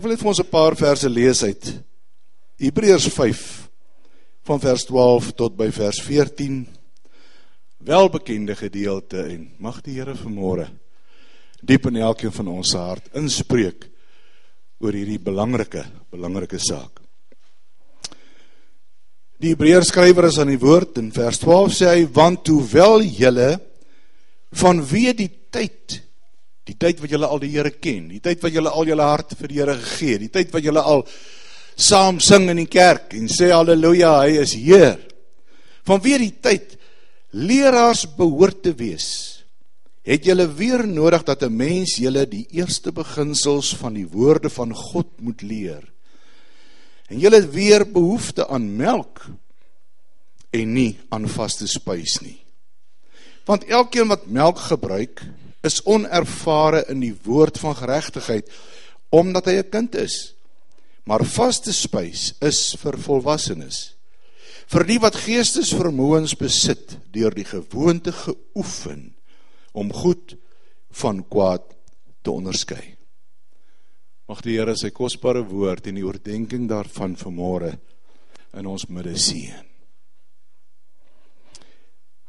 Ek wil net vir ons 'n paar verse lees uit Hebreërs 5 van vers 12 tot by vers 14. Welbekende gedeelte en mag die Here vanmôre diep in elkeen van ons hart inspreek oor hierdie belangrike belangrike saak. Die Hebreërs skrywer is aan die woord in vers 12 sê hy want hoewel julle vanweë die tyd Die tyd wat julle al die Here ken, die tyd wat julle al julle hart vir die Here gegee het, die tyd wat julle al saam sing in die kerk en sê haleluja, hy is Heer. Vanweer die tyd leraars behoort te wees, het julle weer nodig dat 'n mens julle die eerste beginsels van die woorde van God moet leer. En julle het weer behoefte aan melk en nie aan vaste spys nie. Want elkeen wat melk gebruik, is onervare in die woord van geregtigheid omdat hy 'n kind is. Maar vaste spys is vir volwassenes. Vir die wat geestesvermoëns besit deur die gewoonte geoefen om goed van kwaad te onderskei. Mag die Here sy kosbare woord en die oordeenking daarvan vanmôre in ons midde seën.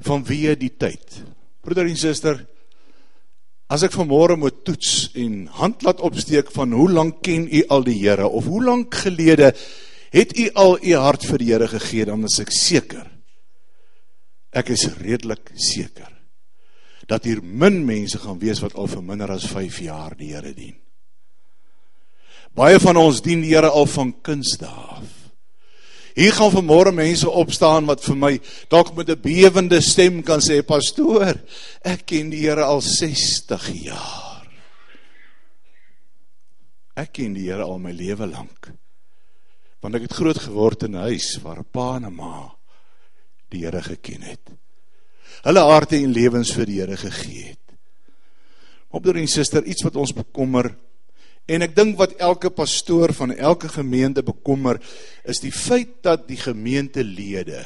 Van wie die tyd. Broeder en suster, As ek vanmôre moet toets en hand laat opsteek van hoe lank ken u al die Here of hoe lank gelede het u al u hart vir die Here gegee, dan is ek seker. Ek is redelik seker dat hier min mense gaan wees wat al vir minder as 5 jaar die Here dien. Baie van ons dien die Here al van kindsdae af. Hier gaan vanmôre mense opstaan wat vir my dalk met 'n bewende stem kan sê pastoor, ek ken die Here al 60 jaar. Ek ken die Here al my lewe lank. Want ek het groot geword in 'n huis waar 'n pa en 'n ma die Here geken het. Hulle harte en lewens vir die Here gegee het. Opdeur en suster, iets wat ons bekommer En ek dink wat elke pastoor van elke gemeente bekommer is die feit dat die gemeentelede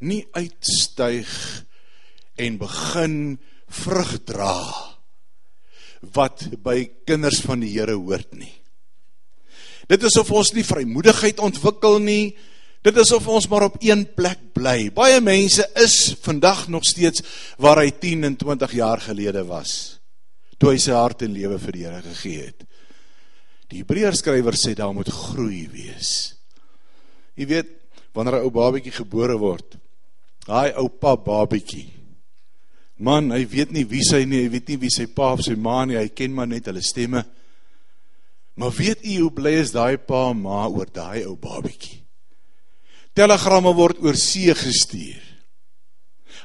nie uitstyg en begin vrug dra wat by kinders van die Here hoort nie. Dit is of ons nie vrymoedigheid ontwikkel nie. Dit is of ons maar op een plek bly. Baie mense is vandag nog steeds waar hy 10 en 20 jaar gelede was toe hy sy hart en lewe vir die Here gegee het. Die Hebreërs skrywer sê daar moet groei wees. Jy weet, wanneer 'n ou babatjie gebore word, daai ou pap babatjie. Man, hy weet nie wie sy nie, hy weet nie wie sy pa of sy ma nie, hy ken maar net hulle stemme. Maar weet u hoe bly is daai pa en ma oor daai ou babatjie? Telegramme word oor see gestuur.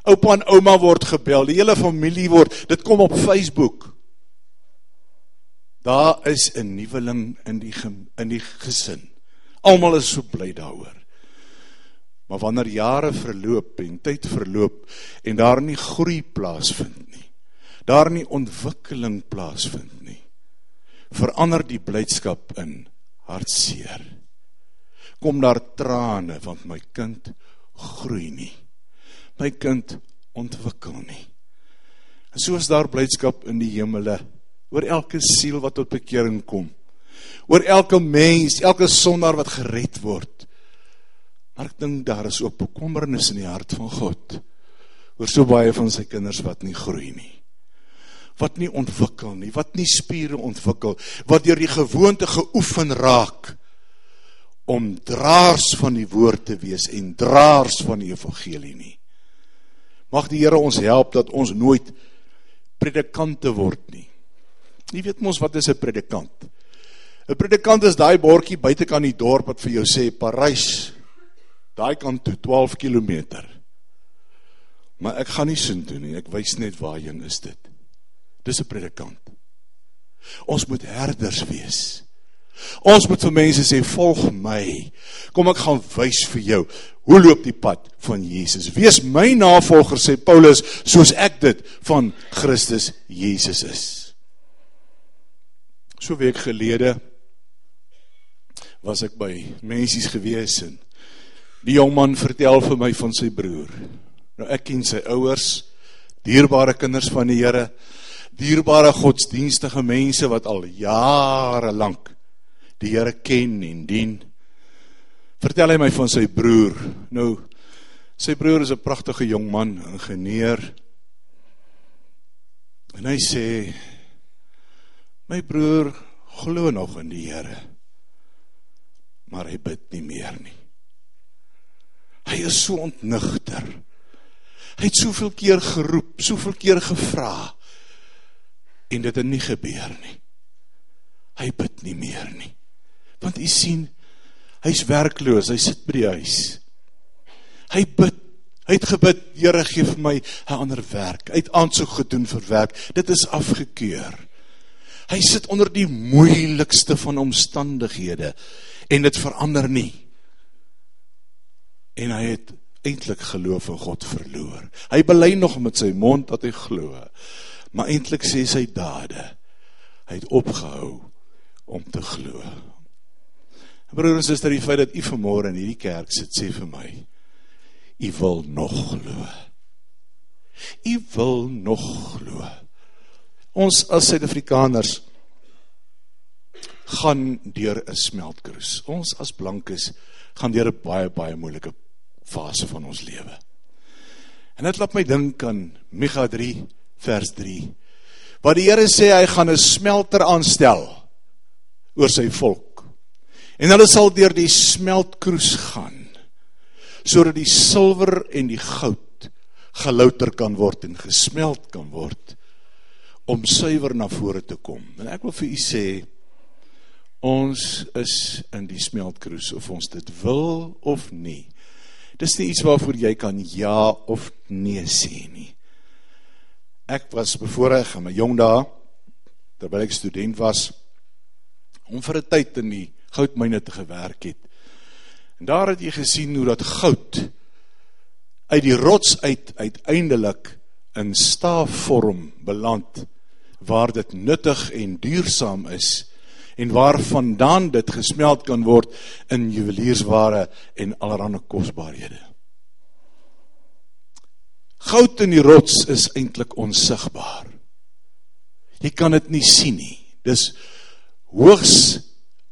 Oupa en ouma word gebel, die hele familie word, dit kom op Facebook. Daar is 'n nuweling in die in die gesin. Almal is so bly daaroor. Maar wanneer jare verloop en tyd verloop en daar nie groei plaasvind nie. Daar nie ontwikkeling plaasvind nie. Verander die blydskap in hartseer. Kom daar trane want my kind groei nie. My kind ontwikkel nie. En soos daar blydskap in die hemele oor elke siel wat tot bekering kom. Oor elke mens, elke sondaar wat gered word. Maar ek dink daar is ook bekommernis in die hart van God oor so baie van sy kinders wat nie groei nie. Wat nie ontwikkel nie, wat nie spiere ontwikkel, wat deur die gewoonte geoefen raak om draers van die woord te wees en draers van die evangelie nie. Mag die Here ons help dat ons nooit predikante word nie. Jy weet mos wat is 'n predikant? 'n Predikant is daai bordjie buitekant die dorp wat vir jou sê Parys. Daai kant toe 12 km. Maar ek gaan nie sin toe nie. Ek wys net waarheen is dit. Dis 'n predikant. Ons moet herders wees. Ons moet vir mense sê volg my. Kom ek gaan wys vir jou hoe loop die pad van Jesus. Wees my navolger sê Paulus soos ek dit van Christus Jesus is so week gelede was ek by mensies gewees en die jong man vertel vir my van sy broer. Nou ek ken sy ouers, dierbare kinders van die Here. dierbare godsdienstige mense wat al jare lank die Here ken en dien. Vertel hy my van sy broer. Nou sy broer is 'n pragtige jong man, ingenieur. En hy sê my broer glo nog in die Here. Maar hy bid nie meer nie. Hy is so ontnigter. Hy het soveel keer geroep, soveel keer gevra en dit het nie gebeur nie. Hy bid nie meer nie. Want u sien, hy's werkloos, hy sit by die huis. Hy bid, hy het gebid, Here gee vir my 'n ander werk. Hy het aansoek gedoen vir werk. Dit is afgekeur. Hy sit onder die moeilikste van omstandighede en dit verander nie. En hy het eintlik geloof in God verloor. Hy bely nog met sy mond dat hy glo maar eintlik sê sy dade hy het opgehou om te glo. Broer en suster, die feit dat u vanmôre in hierdie kerk sit sê vir my u wil nog glo. U wil nog glo. Ons as Suid-Afrikaners gaan deur 'n smeltkroes. Ons as blankes gaan deur 'n baie baie moeilike fase van ons lewe. En dit laat my dink aan Micha vers 3. Wat die Here sê hy gaan 'n smelter aanstel oor sy volk. En hulle sal deur die smeltkroes gaan sodat die silwer en die goud gelouter kan word en gesmelt kan word om suiwer na vore te kom. En ek wil vir u sê ons is in die smeltkroes of ons dit wil of nie. Dis nie iets waarvoor jy kan ja of nee sê nie. Ek was bevoorreg in my jong dae terwyl ek student was om vir 'n tyd in die goudmyne te gewerk het. En daar het jy gesien hoe dat goud uit die rots uit uiteindelik in staafvorm beland waar dit nuttig en duursaam is en waarvandaan dit gesmelt kan word in juweliersware en allerlei kosbarehede. Goud in die rots is eintlik onsigbaar. Jy kan dit nie sien nie. Dis hoogs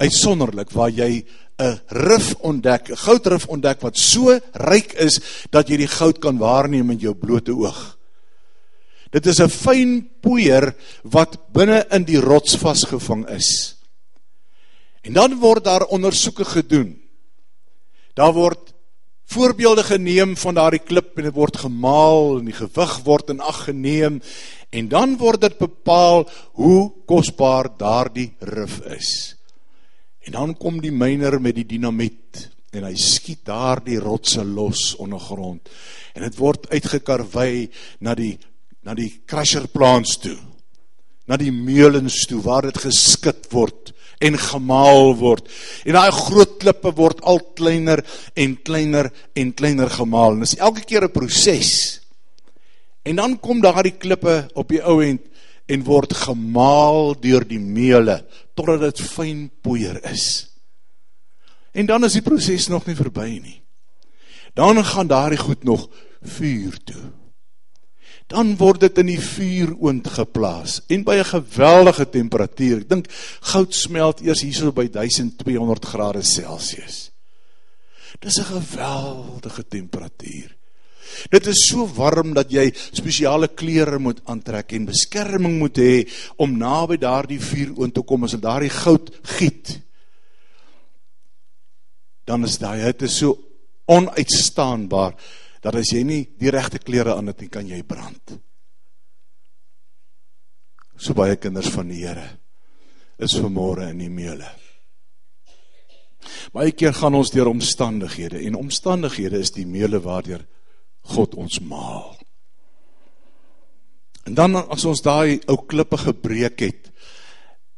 uitsonderlik waar jy 'n rif ontdek, 'n goudrif ontdek wat so ryk is dat jy die goud kan waarneem met jou blote oog. Dit is 'n fyn poeier wat binne in die rots vasgevang is. En dan word daar ondersoeke gedoen. Daar word voorbeelde geneem van daardie klip en dit word gemaal en die gewig word in ag geneem en dan word dit bepaal hoe kosbaar daardie rif is. En dan kom die myner met die dinamiet en hy skiet daardie rotse los ondergrond en dit word uitgekarwei na die na die crusher plants toe na die meulens toe waar dit geskit word en gemaal word. En daai groot klippe word al kleiner en kleiner en kleiner gemaal. En is elke keer 'n proses. En dan kom daardie klippe op die ou end en word gemaal deur die meule totdat dit fyn poeier is. En dan is die proses nog nie verby nie. Dan gaan daardie goed nog vuur toe dan word dit in die vuuroond geplaas en by 'n geweldige temperatuur. Ek dink goud smelt eers hierso by 1200 grade Celsius. Dis 'n geweldige temperatuur. Dit is so warm dat jy spesiale klere moet aantrek en beskerming moet hê om naby daardie vuuroond te kom as dit daardie goud giet. Dan is daai hitte so onuitstaanbaar dat as jy nie die regte klere aan het nie, kan jy brand. So baie kinders van die Here is vanmôre in die meule. Baie keer gaan ons deur omstandighede en omstandighede is die meule waardeur God ons maal. En dan as ons daai ou klippe gebreek het,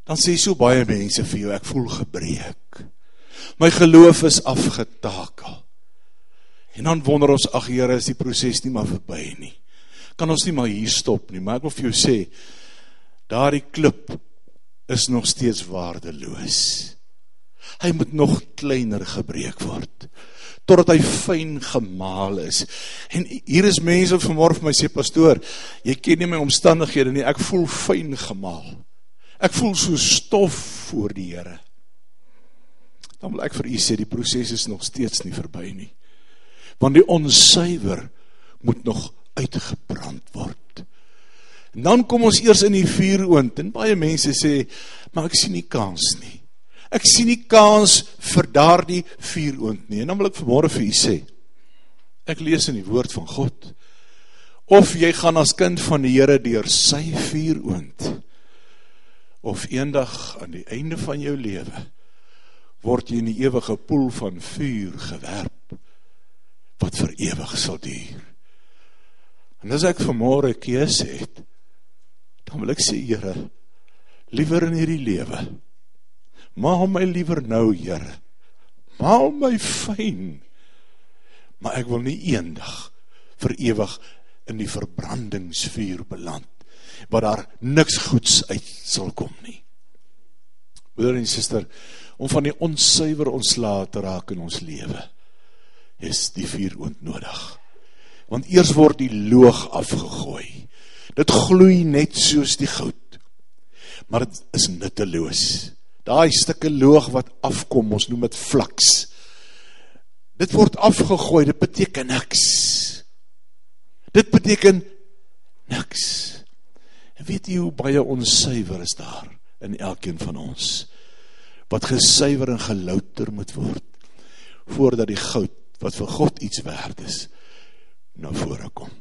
dan sê so baie mense vir jou ek voel gebreek. My geloof is afgetakel. En dan wonder ons, ag Here, is die proses nie maar verby nie. Kan ons nie maar hier stop nie, maar ek wil vir jou sê, daardie klip is nog steeds waardeloos. Hy moet nog kleiner gebreek word totdat hy fyn gemaal is. En hier is mense wat vanmôre vir my sê pastoor, jy ken nie my omstandighede nie, ek voel fyn gemaal. Ek voel so stof voor die Here. Dan wil ek vir u sê die proses is nog steeds nie verby nie. Want die onsuiwer moet nog uitgebrand word. En dan kom ons eers in die vuuroond en baie mense sê, maar ek sien nie kans nie. Ek sien nie kans vir daardie vuuroond nie. En dan wil ek vanmôre vir u sê, ek lees in die woord van God of jy gaan as kind van die Here deur sy vuuroond of eendag aan die einde van jou lewe word jy in die ewige poel van vuur gewerp wat vir ewig sal duur. En as ek vanmôre keuse het, dan wil ek sê Here, liewer in hierdie lewe. Maak my liewer nou, Here. Maak my fyn. Maar ek wil nie eendag vir ewig in die verbrandingsvuur beland waar daar niks goeds uit sal kom nie. Broer en suster, om van die onsuiwer ontslae te raak in ons lewe, is die vuur ontnodig. Want eers word die loog afgegooi. Dit gloei net soos die goud. Maar dit is nutteloos. Daai stukke loog wat afkom, ons noem dit flaks. Dit word afgegooi, dit beteken niks. Dit beteken niks. En weet jy hoe baie onsuiwer is daar in elkeen van ons? Wat gesuiwer en gelouter moet word voordat die goud wat vir God iets werd is na vore kom.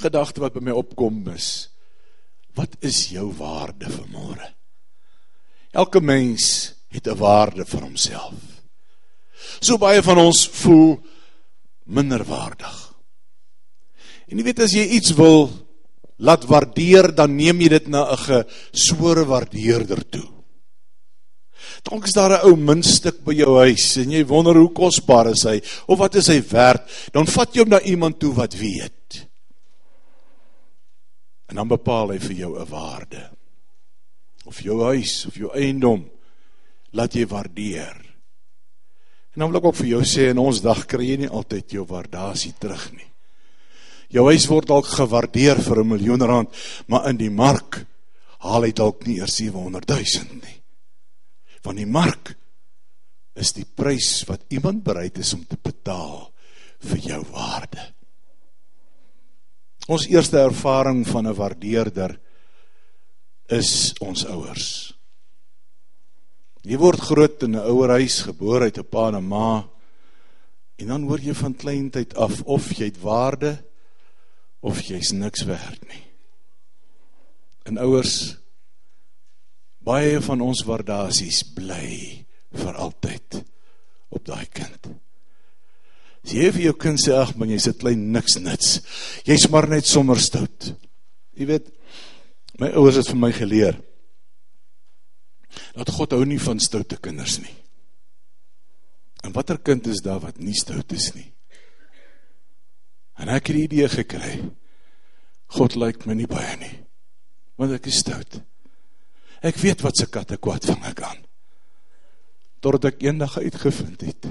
Gedagte wat by my opkom is wat is jou waarde vir môre? Elke mens het 'n waarde vir homself. So baie van ons voel minderwaardig. En jy weet as jy iets wil laat waardeer, dan neem jy dit na 'n gesore waardeerder toe. Dalk is daar 'n ou muntstuk by jou huis en jy wonder hoe kosbaar is hy of wat is hy werd? Dan vat jy hom na iemand toe wat weet. En dan bepaal hy vir jou 'n waarde. Of jou huis of jou eiendom laat jy waardeer. En dan wil ek ook vir jou sê in ons dag kry jy nie altyd jou waardasie terug nie. Jou huis word dalk gewaardeer vir 'n miljoen rand, maar in die mark haal hy dalk nie eers 700 000 nie van die mark is die prys wat iemand bereid is om te betaal vir jou waarde. Ons eerste ervaring van 'n waardeerder is ons ouers. Jy word groot in 'n ouerhuis, gebore uit 'n pa en 'n ma en dan hoor jy van kleintyd af of jy het waarde of jy's niks werd nie. En ouers baie van ons waardasies bly vir altyd op daai kind. As jy vir jou kind sê ag man jy sit klein niks nits. Jy's maar net sommer stout. Jy weet my ouers het vir my geleer dat God hou nie van stoute kinders nie. En watter kind is daar wat nie stout is nie? En ek het die idee gekry. God lyk my nie baie nie. Want ek is stout. Ek weet wat se katte kwaad vang ek aan. Totdat ek eendag uitgevind het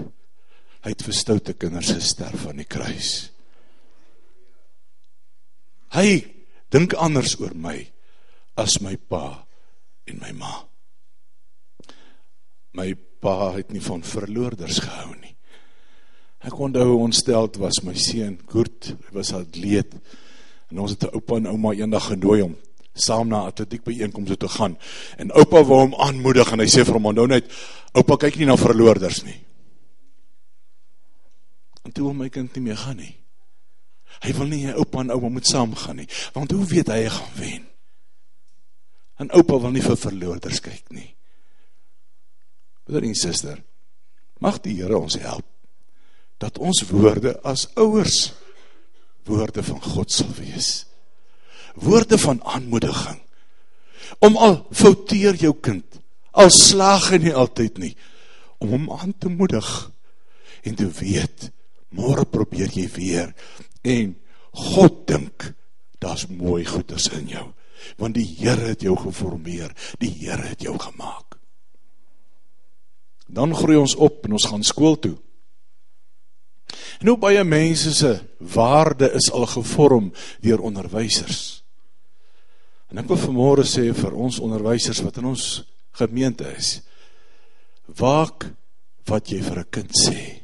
hy het vir stoute kinders gesterf aan die kruis. Hy dink anders oor my as my pa en my ma. My pa het nie van verloorders gehou nie. Ek onthou ons stelt was my seun Koert, hy was atleet en ons het 'n oupa en ouma eendag genooi om saam na atletiek byeenkomste toe gaan. En oupa wou hom aanmoedig en hy sê vir hom onthou net, oupa kyk nie na verloorders nie. En toe wil my kind nie meer gaan nie. Hy wil nie hy oupa en ouma moet saam gaan nie, want hoe weet hy hy gaan wen? En oupa wil nie vir verloorders kyk nie. Broer en suster, mag die Here ons help dat ons woorde as ouers woorde van God sal wees woorde van aanmoediging. Om al fouteer jou kind, al slaag hy nie altyd nie, om hom aan te moedig en te weet, môre probeer jy weer en God dink daar's mooi goeders in jou, want die Here het jou geformeer, die Here het jou gemaak. Dan groei ons op en ons gaan skool toe. En hoe baie mense se waarde is al gevorm deur onderwysers. En ek wil vanmôre sê vir ons onderwysers wat in ons gemeente is, waak wat jy vir 'n kind sê.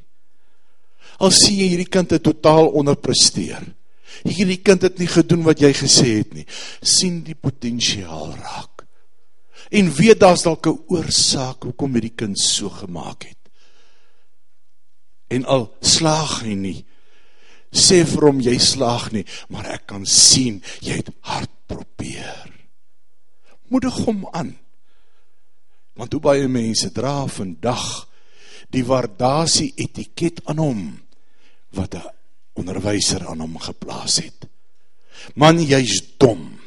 Al sien jy hierdie kind het totaal onderpresteer. Hierdie kind het nie gedoen wat jy gesê het nie. sien die potensiaal raak. En weet daar's dalk 'n oorsaak hoekom hierdie kind so gemaak het en al slaag hy nie sê vir hom jy slaag nie maar ek kan sien jy het hard probeer. Moedig hom aan. Want hoe baie mense dra vandag die waardasie etiket aan hom wat 'n onderwyser aan hom geplaas het. Man jy's dom.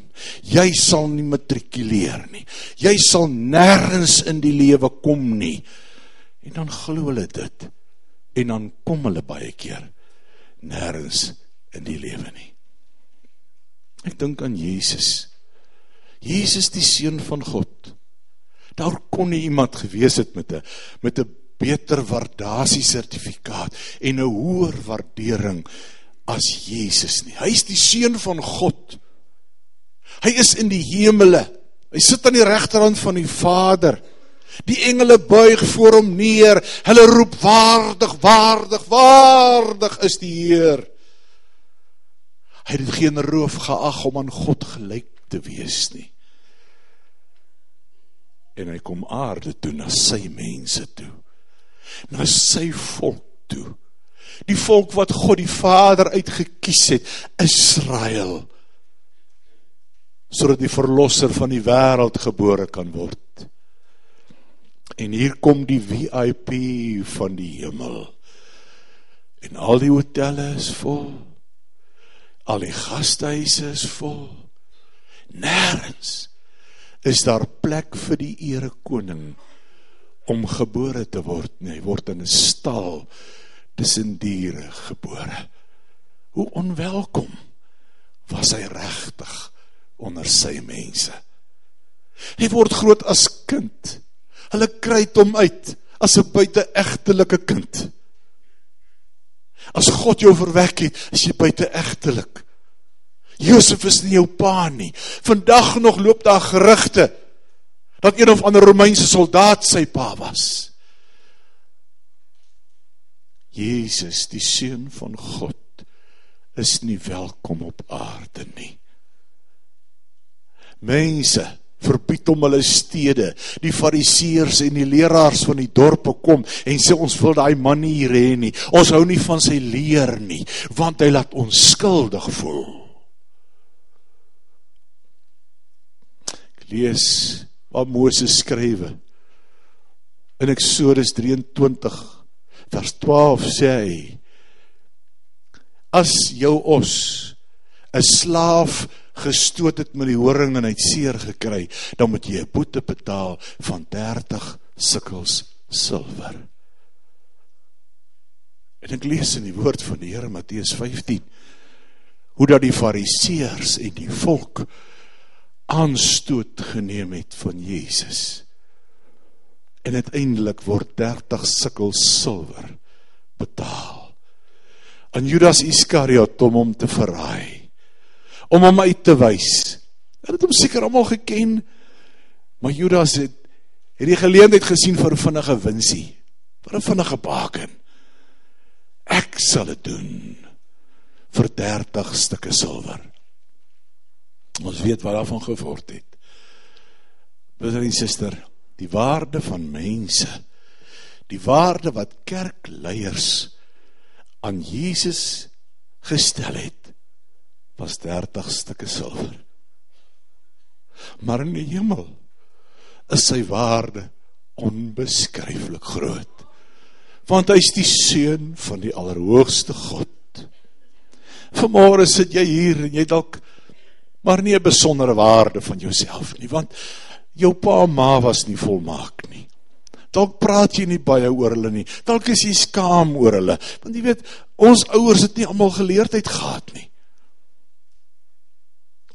Jy sal nie matrikuleer nie. Jy sal nêrens in die lewe kom nie. En dan glo hulle dit. En dan kom hulle baie keer nêrens in die lewe nie. Ek dink aan Jesus. Jesus die seun van God. Daar kon nie iemand gewees het met 'n met beter waardasie sertifikaat en 'n hoër waardering as Jesus nie. Hy is die seun van God. Hy is in die hemele. Hy sit aan die regterhand van die Vader. Die engele buig voor hom neer. Hulle roep waardig, waardig, waardig is die Heer. Hy het geen roof geag om aan God gelyk te wees nie. En hy kom aarde toe na sy mense toe. Na sy volk toe. Die volk wat God die Vader uitgekies het, Israel. Sodat die verlosser van die wêreld gebore kan word. En hier kom die VIP van die hemel. En al die hotelle is vol. Al die gastehuise is vol. Nêrens is daar plek vir die ere koning om gebore te word. Nee, hy word in 'n stal tussen diere gebore. Hoe onwelkom was hy regtig onder sy mense. Hy word groot as kind Hulle kry hom uit as 'n buiteegtelike kind. As God jou verwek het, is jy buiteegtelik. Josef is nie jou pa nie. Vandag nog loop daar gerugte dat een of ander Romeinse soldaat sy pa was. Jesus, die seun van God, is nie welkom op aarde nie. Mense verbied om hulle stede. Die fariseërs en die leraars van die dorpe kom en sê ons wil daai man nie hier hê nie. Ons hou nie van sy leer nie, want hy laat ons skuldig voel. Ek lees wat Moses skrywe. In Eksodus 23 vers 12 sê hy: As jou os 'n slaaf gestoot het met die horing en hy het seer gekry, dan moet jy 'n boete betaal van 30 sikkels silwer. En ek lees in die woord van die Here Matteus 15 hoe dat die fariseërs en die volk aanstoot geneem het van Jesus. En uiteindelik word 30 sikkels silwer betaal aan Judas Iskariot om hom te verraai om hom uit te wys. Hulle het hom seker almal geken, maar Judas het het die geleentheid gesien vir 'n vinnige winsie, vir 'n vinnige baken. Ek sal dit doen vir 30 stukke silwer. Ons weet wat daarvan geword het. Broer en suster, die waarde van mense, die waarde wat kerkleiers aan Jesus gestel het was 30 stukke silwer. Maar in die hemel is sy waarde onbeskryflik groot. Want hy is die seun van die allerhoogste God. Vanmôre sit jy hier en jy dalk maar nie 'n besondere waarde van jouself nie, want jou pa en ma was nie volmaak nie. Dalk praat jy nie baie oor hulle nie. Dalk is jy skaam oor hulle, want jy weet, ons ouers het nie almal geleerdheid gehad nie.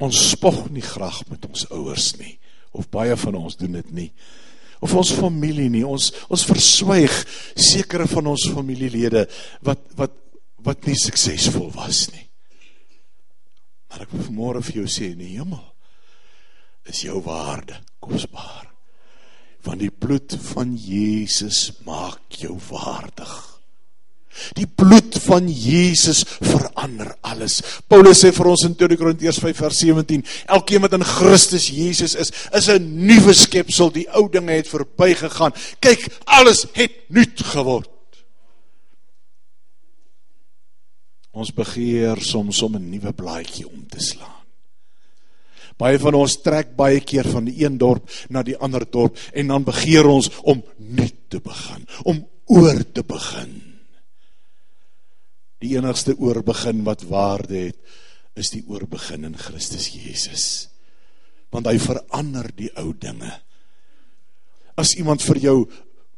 Ons spog nie graag met ons ouers nie of baie van ons doen dit nie. of ons familie nie. Ons ons verswyg sekere van ons familielede wat wat wat nie suksesvol was nie. Maar ek wil vanmôre vir jou sê in die hemel is jou waarde kosbaar. Want die bloed van Jesus maak jou waardig. Die bloed van Jesus verander alles. Paulus sê vir ons in 2 Korintiërs 5 vers 17, elkeen wat in Christus Jesus is, is 'n nuwe skepsel. Die ou dinge het verbygegaan. Kyk, alles het nuut geword. Ons begeer soms om 'n nuwe blaadjie om te slaan. Baie van ons trek baie keer van die een dorp na die ander dorp en dan begeer ons om nuut te begin, om oor te begin. Die enigste oorbegin wat waarde het, is die oorbegin in Christus Jesus. Want hy verander die ou dinge. As iemand vir jou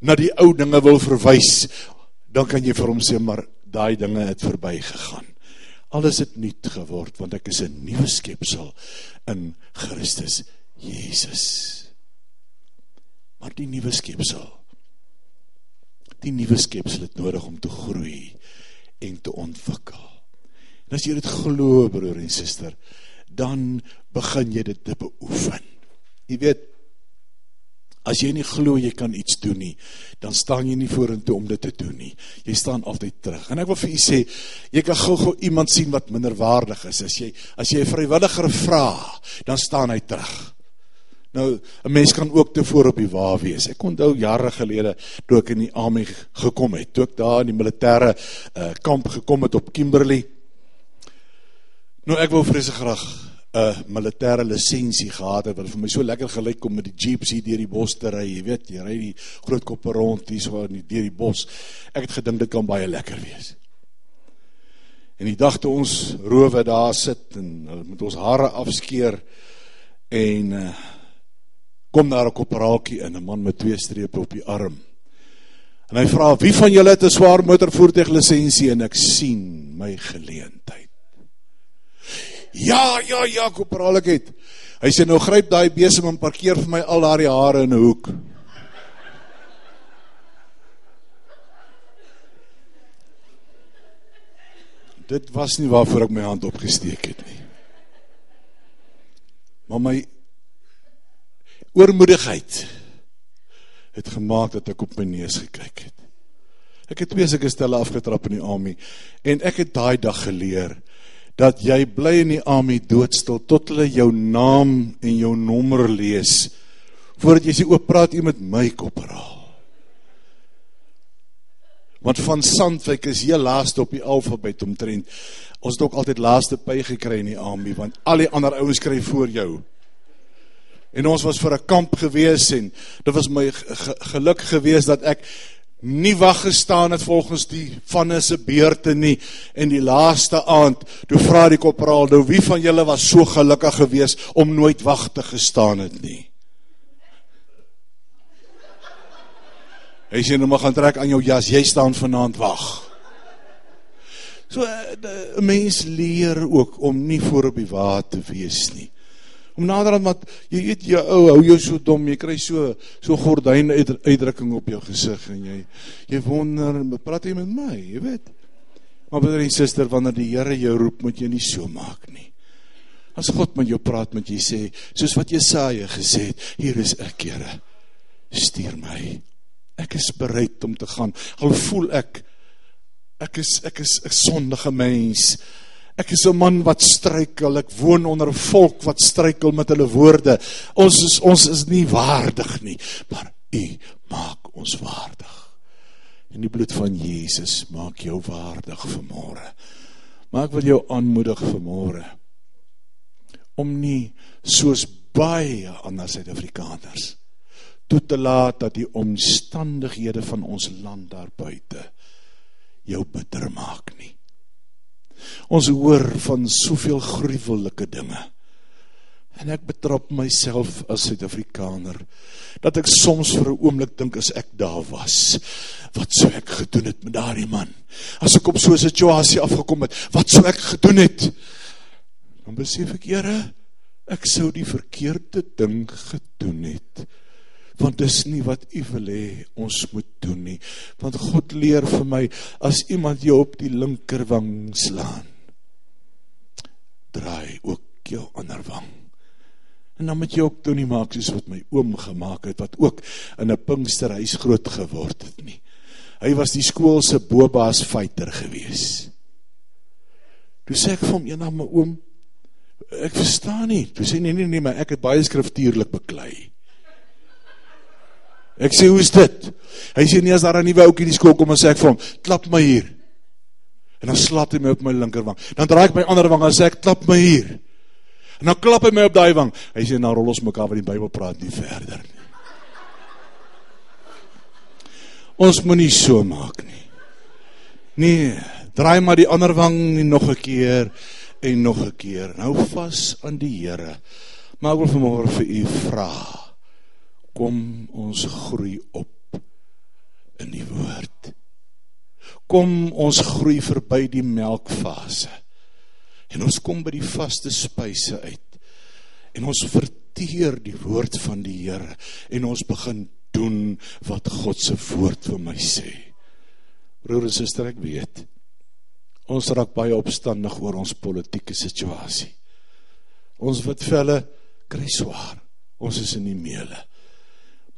na die ou dinge wil verwys, dan kan jy vir hom sê maar daai dinge het verbygegaan. Alles het nuut geword want ek is 'n nuwe skepsel in Christus Jesus. Maar die nuwe skepsel die nuwe skepsel het nodig om te groei en te ontwikkel. En as jy dit glo broer en suster, dan begin jy dit te beoefen. Jy weet As jy nie glo jy kan iets doen nie, dan staan jy nie vorentoe om dit te doen nie. Jy staan altyd terug. En ek wil vir u sê, jy kan gou-gou iemand sien wat minderwaardig is. As jy as jy 'n vrywilliger vra, dan staan hy terug. Nou, 'n mens kan ook tevore op die wa wees. Ek onthou jare gelede toe ek in die army gekom het, toe ek daar in die militêre uh, kamp gekom het op Kimberley. Nou ek wou vreeslik graag 'n militêre lisensie gehad het wat vir my so lekker gelyk om met die jeeps hier deur die bos te ry, jy weet, jy ry die groot koppe rond hier so in die deur die bos. Ek het gedink dit kan baie lekker wees. En die dag toe ons rowe daar sit en hulle met ons hare afskeer en uh, kom daar 'n koperaaltjie in, 'n man met twee strepe op die arm. En hy vra: "Wie van julle het 'n swaar motorvoertuig lisensie?" en ek sien my geleentheid. Ja, ja, ja, kopraal ek het. Hy sê nou gryp daai besem en parkeer vir my al daai hare in 'n hoek. Dit was nie waarvoor ek my hand opgesteek het nie. Maar my oormoedigheid het gemaak dat ek op my neus gekyk het. Ek het twee sulke stelle afgetrap in die army en ek het daai dag geleer dat jy bly in die army doodstil tot hulle jou naam en jou nommer lees voordat jy sê oop praat jy met my kopraal want van Sandwyk is heel laaste op die alfabet omtrent. Ons het ook altyd laaste by gekry in die army want al die ander ouens kry voor jou en ons was vir 'n kamp gewees en dit was my geluk gewees dat ek nie wag gestaan het volgens die vanne se beurte nie. En die laaste aand toe vra die kopraal nou wie van julle was so gelukkig geweest om nooit wag te gestaan het nie? Hy sê nou maar gaan trek aan jou jas. Jy staan vanaand wag So eh, 'n mens leer ook om nie voor op die wa te wees nie om nader aan wat jy weet jy ou hou jou so dom jy kry so so gordyn uitdrukking op jou gesig en jy jy wonder praat jy met my jy weet. Maar broer en suster wanneer die Here jou roep moet jy nie so maak nie. As God met jou praat moet jy sê soos wat Jesaja gesê het hier is ek Here. Stuur my. Ek is bereid om te gaan. Al voel ek ek is ek is 'n sondige mens Ek is 'n man wat struikel. Ek woon onder 'n volk wat struikel met hulle woorde. Ons is ons is nie waardig nie, maar U maak ons waardig. En die bloed van Jesus maak jou waardig vanmôre. Maar ek wil jou aanmoedig vanmôre om nie soos baie ander Suid-Afrikaners toe te laat dat die omstandighede van ons land daar buite jou bitter maak nie. Ons hoor van soveel gruwelike dinge. En ek betrap myself as Suid-Afrikaner dat ek soms vir 'n oomblik dink as ek daar was, wat sou ek gedoen het met daardie man? As ek op so 'n situasie afgekom het, wat sou ek gedoen het? Dan besef ek, Here, ek sou die verkeerde ding gedoen het. Want dis nie wat u wil hê ons moet doen nie. Want God leer vir my as iemand jou op die linkerwang slaan draai ook jou ander wang en dan moet jy ook doen nie maak soos wat my oom gemaak het wat ook in 'n Pinksterhuis groot geword het nie. Hy was die skool se bobaas fighter gewees. Toe sê ek vir hom eendag my oom ek verstaan nie. Toe sê nee nee nee maar ek het baie skriftuurlik beklei Ek sê, hoe is dit? Hy sê, nie as daar een nieuwe oukie die skool kom en sê ek vir hom, klap my hier. En dan slaat hy my op my linkerwang. Dan draai ek my ander wang en sê ek, klap my hier. En dan klap hy my op die wang. Hy sê, nou rol ons mekaar wat die bybel praat nie verder nie. Ons moet nie so maak nie. Nee, draai maar die ander wang nog een keer en nog een keer. Nou vast aan die Heere. Maar ek wil vanmorgen vir u vraag kom ons groei op in die woord. Kom ons groei verby die melkfase. En ons kom by die vaste spyse uit. En ons verteer die woord van die Here en ons begin doen wat God se woord vir my sê. Broer en suster, ek weet. Ons raak baie opstandig oor ons politieke situasie. Ons wit velle kry swaar. Ons is in die meele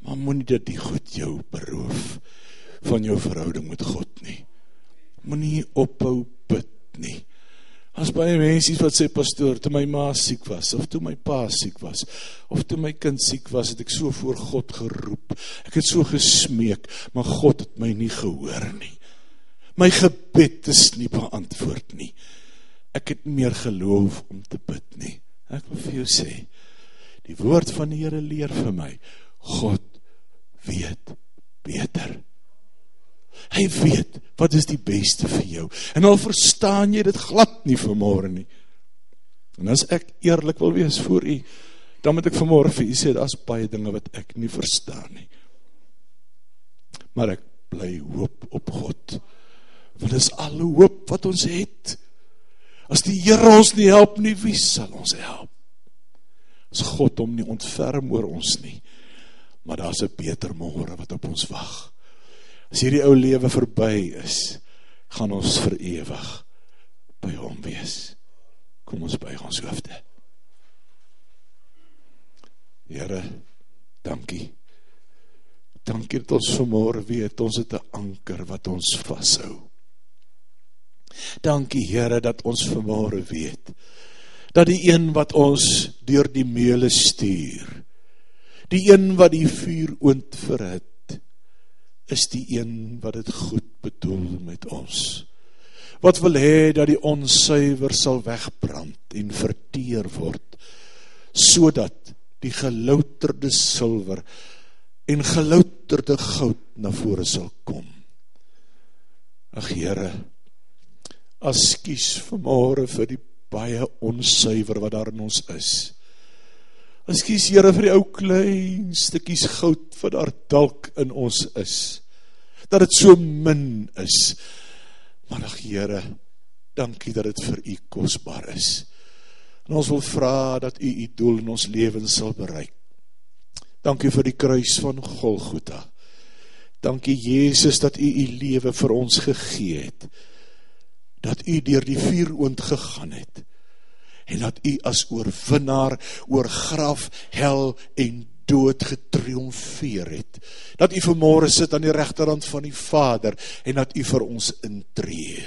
maar moet nie dat die goed jou beroof van jou verhouding met God nie. Moet nie ophou bid nie. As baie mense wat sê, pastoor, toe my ma siek was, of toe my pa siek was, of toe my kind siek was, het ek so voor God geroep, ek het so gesmeek, maar God het my nie gehoor nie. My gebed is nie beantwoord nie. Ek het meer geloof om te bid nie. Ek wil vir jou sê, die woord van die Heere leer vir my, God weet beter. Hy weet wat is die beste vir jou. En al verstaan jy dit glad nie vanmôre nie. En as ek eerlik wil wees voor u, dan moet ek vanmôre vir u sê daar's baie dinge wat ek nie verstaan nie. Maar ek bly hoop op God. Want dis al hoop wat ons het. As die Here ons nie help nie, wie sal ons help? As God hom nie ontferm oor ons nie, maar daar's 'n beter môre wat op ons wag. As hierdie ou lewe verby is, gaan ons vir ewig by hom wees. Kom ons by ons hoofde. Here, dankie. Dankie dat ons vanmôre weet ons het 'n anker wat ons vashou. Dankie Here dat ons vanmôre weet dat die een wat ons deur die meule stuur Die een wat die vuur oont verhit, is die een wat het goed bedoel met ons. Wat wil hee dat die onsuiver sal wegbrand en verteer word, so dat die gelouterde silver en gelouterde goud na vore sal kom. Ach Heere, as kies vanmorgen vir die baie onsuiver wat daar in ons is, Ekskuus Here vir die ou klein stukkies goud wat daar dalk in ons is. Dat dit so min is. Maar ag Here, dankie dat dit vir U kosbaar is. En ons wil vra dat U U doel in ons lewens sal bereik. Dankie vir die kruis van Golgotha. Dankie Jesus dat U U lewe vir ons gegee het. Dat U deur die vuur oond gegaan het en dat u as oorwinnaar oor graf, hel en dood getriomfeer het. Dat u vanmorgen sit aan die rechterhand van die Vader en dat u vir ons intree.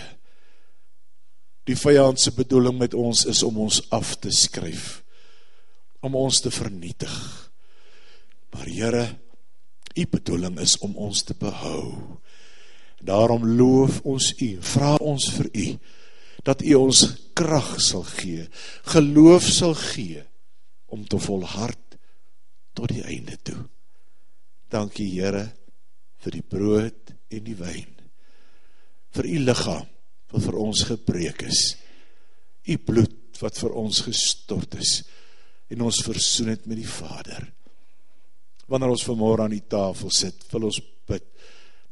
Die vijandse bedoeling met ons is om ons af te skryf, om ons te vernietig. Maar Heere, die bedoeling is om ons te behou. Daarom loof ons u, vraag ons vir u, dat u ons kracht sal gee, geloof sal gee, om te volhard tot die einde toe. Dankie Heere, vir die brood en die wijn, vir die lichaam, wat vir ons gebreek is, die bloed, wat vir ons gestort is, en ons versoen het met die Vader. Wanneer ons vanmorgen aan die tafel sit, wil ons bid,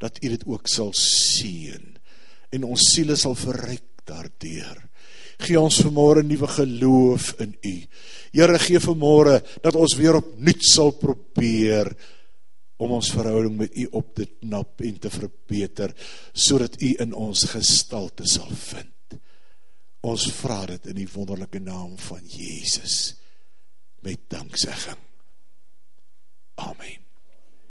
dat u dit ook sal sien, en ons siele sal verryk daardoor. Gee ons vanmorgen nieuwe geloof in u. Heere, gee vanmorgen dat ons weer op niet sal probeer om ons verhouding met u op te knap en te verbeter sodat u in ons gestalte sal vind. Ons vra dit in die wonderlike naam van Jesus met danksegging. Amen.